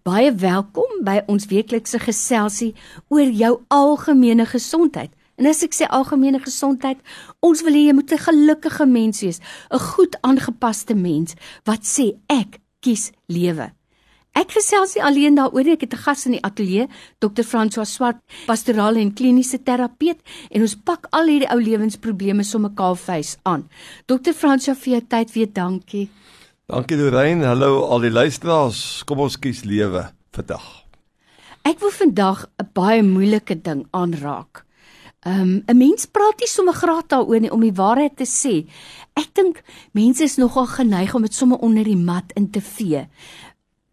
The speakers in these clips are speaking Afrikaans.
Baie welkom by ons weeklikse geselsie oor jou algemene gesondheid. En as ek sê algemene gesondheid, ons wil hê jy moet 'n gelukkige mens wees, 'n goed aangepaste mens wat sê ek kies lewe. Ek gesels nie alleen daaroor nie, ek het 'n gas in die ateljee, Dr. François Swart, pastorale en kliniese terapeut, en ons pak al hierdie ou lewensprobleme sommer kaalvuis aan. Dr. François, vir jou tyd weer dankie. Dankie Lorraine. Hallo al die luisteraars. Kom ons kies lewe vandag. Ek wil vandag 'n baie moeilike ding aanraak. Um 'n mens praat nie sommer graag daaroor nie om die waarheid te sê. Ek dink mense is nogal geneig om dit sommer onder die mat in te vee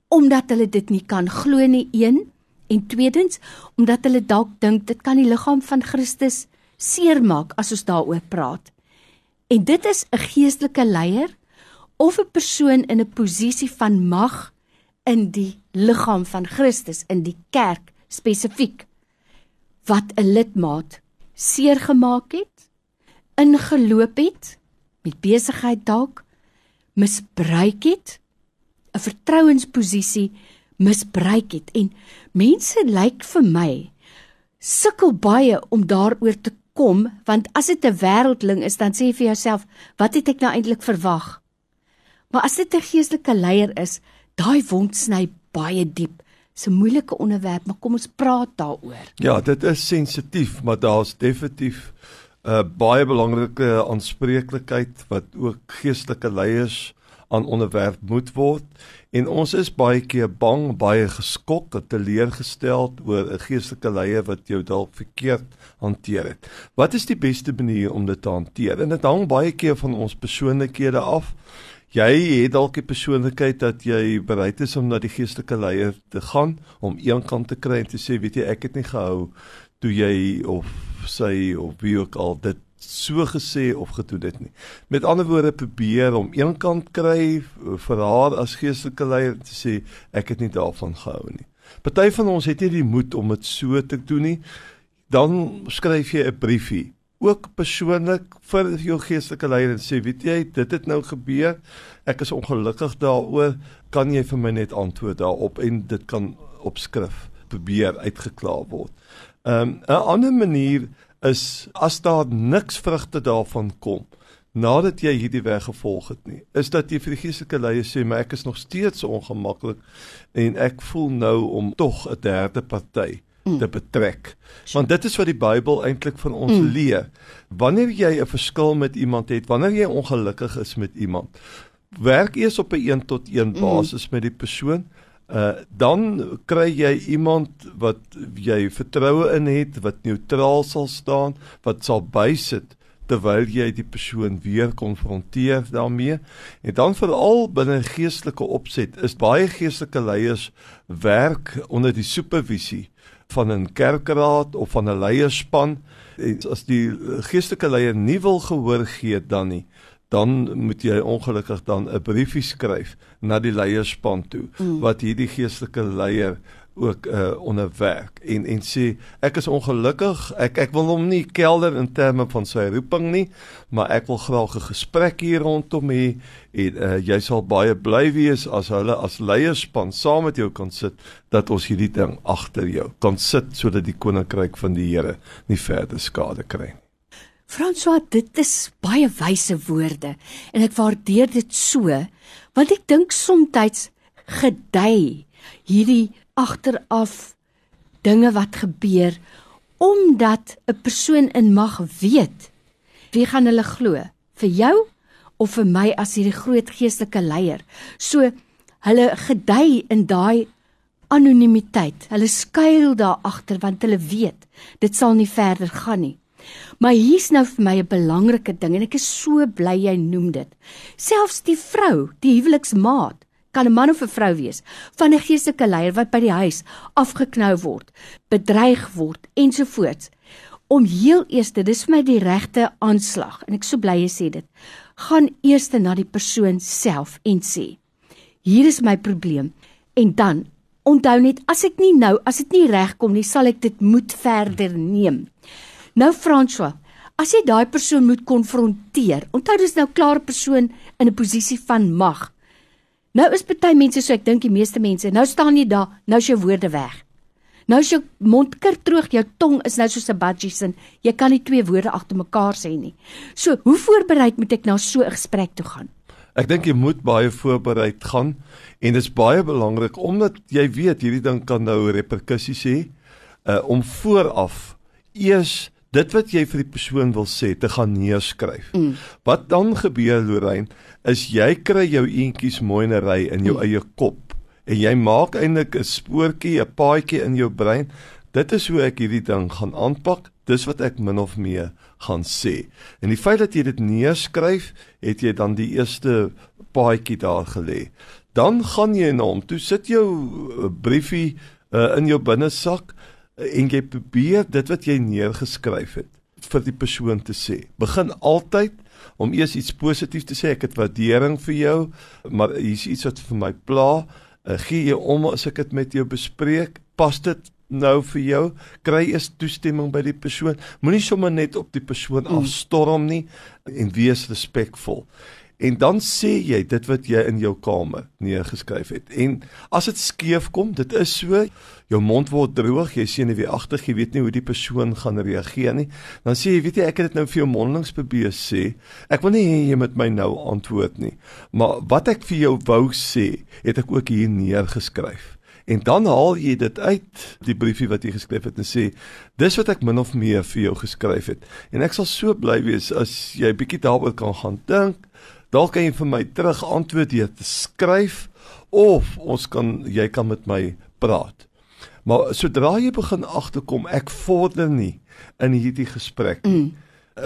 omdat hulle dit nie kan glo nie een en tweedens omdat hulle dalk dink dit kan die liggaam van Christus seermaak as ons daaroor praat. En dit is 'n geestelike leier of 'n persoon in 'n posisie van mag in die liggaam van Christus in die kerk spesifiek wat 'n lidmaat seer gemaak het, ingeloop het met besigheid dalk misbruik het 'n vertrouensposisie misbruik het. En mense lyk vir my sukkel baie om daaroor te kom want as dit 'n wêreldling is dan sê jy vir jouself wat het ek nou eintlik verwag maar as dit 'n geestelike leier is daai wond sny baie diep dis 'n moeilike onderwerp maar kom ons praat daaroor ja dit is sensitief maar daar's definitief 'n uh, baie belangrike aanspreeklikheid wat ook geestelike leiers aan onderwerp moet word en ons is baie keer bang, baie geskok, teleurgestel oor 'n geestelike leier wat jou dalk verkeerd hanteer het. Wat is die beste manier om dit te hanteer? En dit hang baie keer van ons persoonlikhede af. Jy het dalk 'n persoonlikheid dat jy bereid is om na die geestelike leier te gaan om eenkant te kry en te sê, weet jy, ek het nie gehou toe jy of sy of wie ook al dit so gesê of gedoen dit nie. Met ander woorde probeer om eenkant kry vir haar as geestelike leier te sê ek het nie daarvan gehou nie. Party van ons het nie die moed om dit so te doen nie. Dan skryf jy 'n briefie ook persoonlik vir jou geestelike leier en sê weet jy dit het nou gebeur. Ek is ongelukkig daaroor. Kan jy vir my net antwoord daarop en dit kan op skrif probeer uitgeklaar word. Ehm um, 'n ander manier is as daar niks vrugte daarvan kom nadat jy hierdie weg gevolg het nie is dat jy vir die geestelike leier sê maar ek is nog steeds ongemaklik en ek voel nou om tog 'n derde party mm. te betrek want dit is wat die Bybel eintlik van ons mm. leer wanneer jy 'n verskil met iemand het wanneer jy ongelukkig is met iemand werk eers op 'n 1 tot 1 mm. basis mm. met die persoon Uh dan kry jy iemand wat jy vertroue in het, wat neutraal sal staan, wat sal bysit terwyl jy die persoon weer konfronteer daarmee. En dan veral binne geestelike opset is baie geestelike leiers werk onder die supervisie van 'n kerkraad of van 'n leierspan. As die geestelike leier nie wil gehoor gee dan nie, dan moet jy ongelukkig dan 'n briefie skryf na die leierspan toe mm. wat hierdie geestelike leier ook uh, onderwerk. En en sê ek is ongelukkig. Ek ek wil hom nie kelder in terme van sy roeping nie maar ek wil graag 'n gesprek hier rondom hê en uh, jy sal baie bly wees as hulle as leierspan saam met jou kan sit dat ons hierdie ding agter jou kan sit sodat die koninkryk van die Here nie verder skade kry nie. François, dit is baie wyse woorde en ek waardeer dit so want ek dink soms gedei hierdie agteraf dinge wat gebeur omdat 'n persoon in mag weet wie gaan hulle glo? Vir jou of vir my as hierdie groot geestelike leier? So hulle gedei in daai anonimiteit. Hulle skuil daar agter want hulle weet dit sal nie verder gaan nie. Maar hier's nou vir my 'n belangrike ding en ek is so bly jy noem dit. Selfs die vrou, die huweliksmaat, kan 'n man of 'n vrou wees van 'n geestelike leier wat by die huis afgeknou word, bedreig word ensovoorts. Om heel eers, dis vir my die regte aanslag en ek so bly jy sê dit. Gaan eers na die persoon self en sê: "Hier is my probleem." En dan onthou net as ek nie nou, as dit nie regkom nie, sal ek dit moet verder neem. Nou François, as jy daai persoon moet konfronteer, onthou dis nou klaar 'n persoon in 'n posisie van mag. Nou is party mense so ek dink die meeste mense, nou staan jy daar, nou is jou woorde weg. Nou is jou mond kirtroog, jou tong is nou soos 'n budgie sin. Jy kan nie twee woorde agter mekaar sê nie. So, hoe voorbereid moet ek na so 'n gesprek toe gaan? Ek dink jy moet baie voorbereid gaan en dit is baie belangrik omdat jy weet hierdie ding kan nou reperkusies hê uh, om vooraf eers dit wat jy vir die persoon wil sê te gaan neerskryf. Mm. Wat dan gebeur Lorraine is jy kry jou eentjies mooi in 'n ry in jou mm. eie kop en jy maak eintlik 'n spoortjie, 'n paadjie in jou brein. Dit is hoe ek hierdie ding gaan aanpak. Dis wat ek min of meer gaan sê. En die feit dat jy dit neerskryf, het jy dan die eerste paadjie daar gelê. Dan gaan jy na hom. Toe sit jou eh, briefie uh, in jou binnesak en jy probeer dit wat jy neergeskryf het vir die persoon te sê. Begin altyd om eers iets positiefs te sê. Ek het waardering vir jou, maar hier's iets wat vir my pla. Uh, gee jy om as ek dit met jou bespreek? Pas dit nou vir jou? Kry eers toestemming by die persoon. Moenie sommer net op die persoon mm. afstorm nie en wees respekvol. En dan sê jy dit wat jy in jou kamer neergeskryf het. En as dit skeef kom, dit is so, jou mond word droog, jy sien nie wie agter jy weet nie hoe die persoon gaan reageer nie. Dan sê jy, weet jy, ek het dit nou vir jou mondelings probeer sê. Ek wil nie hê jy moet my nou antwoord nie. Maar wat ek vir jou wou sê, het ek ook hier neergeskryf. En dan haal jy dit uit die briefie wat jy geskryf het en sê dis wat ek min of meer vir jou geskryf het. En ek sal so bly wees as jy bietjie daaroor kan gaan dink dalk kan jy vir my terug antwoord deur te skryf of ons kan jy kan met my praat. Maar sodra jy begin agterkom ek vorder nie in hierdie gesprek nie. Mm.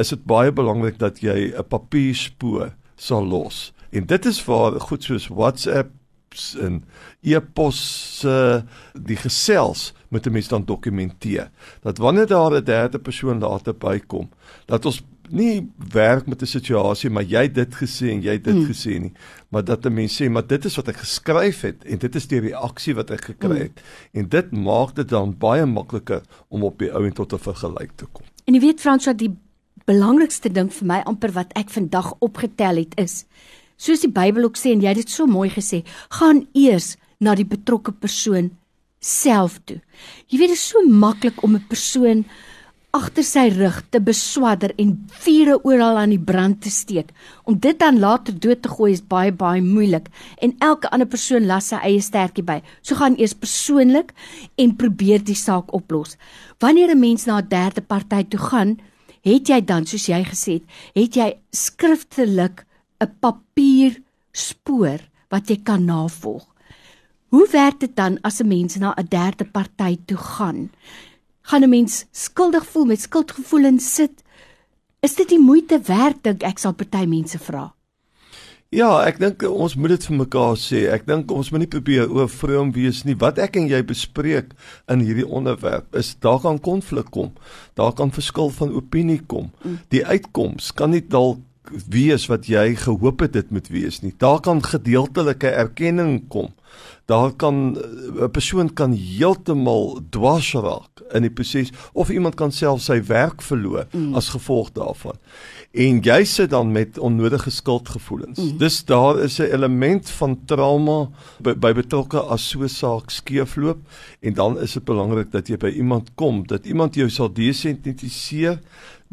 Is dit baie belangrik dat jy 'n papierspoor sal los. En dit is waar goed soos WhatsApp en e-pos se die gesels moet 'n mens dan dokumenteer. Dat wanneer daar 'n derde persoon later bykom, dat ons nie werk met 'n situasie maar jy het dit gesê en jy het dit hmm. gesê nie maar dat 'n mens sê maar dit is wat ek geskryf het en dit is die reaksie wat ek gekry hmm. het hmm. en dit maak dit dan baie makliker om op die ou en tot 'n vergelyk te kom. En jy weet Frans wat die belangrikste ding vir my amper wat ek vandag opgetel het is soos die Bybel ook sê en jy het dit so mooi gesê gaan eers na die betrokke persoon self toe. Jy weet dit is so maklik om 'n persoon agter sy rug te beswadder en vure oral aan die brand te steek. Om dit dan later dood te gooi is baie baie moeilik en elke ander persoon las sy eie stertjie by. So gaan eers persoonlik en probeer die saak oplos. Wanneer 'n mens na 'n derde party toe gaan, het jy dan soos jy gesê het, het jy skriftelik 'n papier spoor wat jy kan navolg. Hoe werk dit dan as 'n mens na 'n derde party toe gaan? Gaan 'n mens skuldig voel met skuldgevoelens sit. Is dit die moeite werd dink ek sal party mense vra? Ja, ek dink ons moet dit vir mekaar sê. Ek dink ons moet nie probeer oor vroom wees nie. Wat ek en jy bespreek in hierdie onderwerp is daar kan konflik kom. Daar kan verskil van opinie kom. Mm. Die uitkoms kan nie dalk wees wat jy gehoop het dit moet wees nie. Daar kan gedeeltelike erkenning kom daar kan 'n persoon kan heeltemal dwars raak in die proses of iemand kan self sy werk verloor mm. as gevolg daarvan. En jy sit dan met onnodige skuldgevoelens. Mm. Dis daar is 'n element van trauma by, by betrokke as so saak skeefloop en dan is dit belangrik dat jy by iemand kom dat iemand jou sal desensitiseer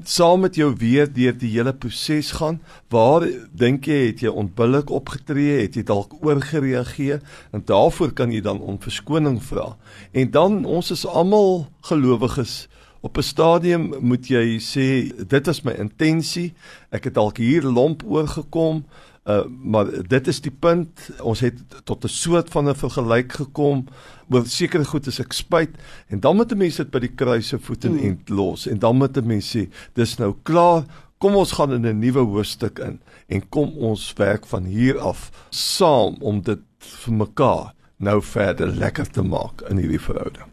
saam met jou weer deur die hele proses gaan. Waar dink jy het jy onbillik opgetree? Het jy dalk oorgereageer? En daarvoor kan jy dan om verskoning vra. En dan ons is almal gelowiges. Op 'n stadium moet jy sê dit is my intensie. Ek het dalk hier lomp oorgekom. Uh, maar dit is die punt ons het tot 'n soort van 'n vergelyk gekom oor sekere goed is ek spyt en dan moet 'n mens dit by die kruise voet en hmm. los en dan moet 'n mens sê dis nou klaar kom ons gaan in 'n nuwe hoofstuk in en kom ons werk van hier af saam om dit vir mekaar nou verder lekker te maak in hierdie verhouding.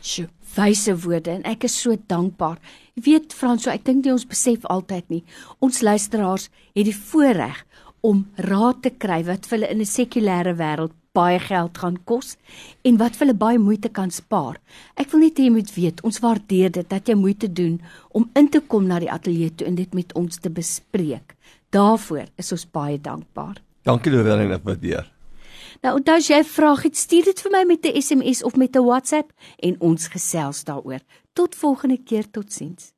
Sjoe, wyse woorde en ek is so dankbaar. Jy weet Frans, so ek dink jy ons besef altyd nie. Ons luisteraars het die voorreg om raad te kry wat vir hulle in 'n sekulêre wêreld baie geld gaan kos en wat vir hulle baie moeite kan spaar. Ek wil net hê jy moet weet, ons waardeer dit dat jy moeite doen om in te kom na die ateljee toe en dit met ons te bespreek. Daarvoor is ons baie dankbaar. Dankie Lorraine, ek waardeer. Nou onthou as jy 'n vraag het, stuur dit vir my met 'n SMS of met 'n WhatsApp en ons gesels daaroor. Tot volgende keer, totsiens.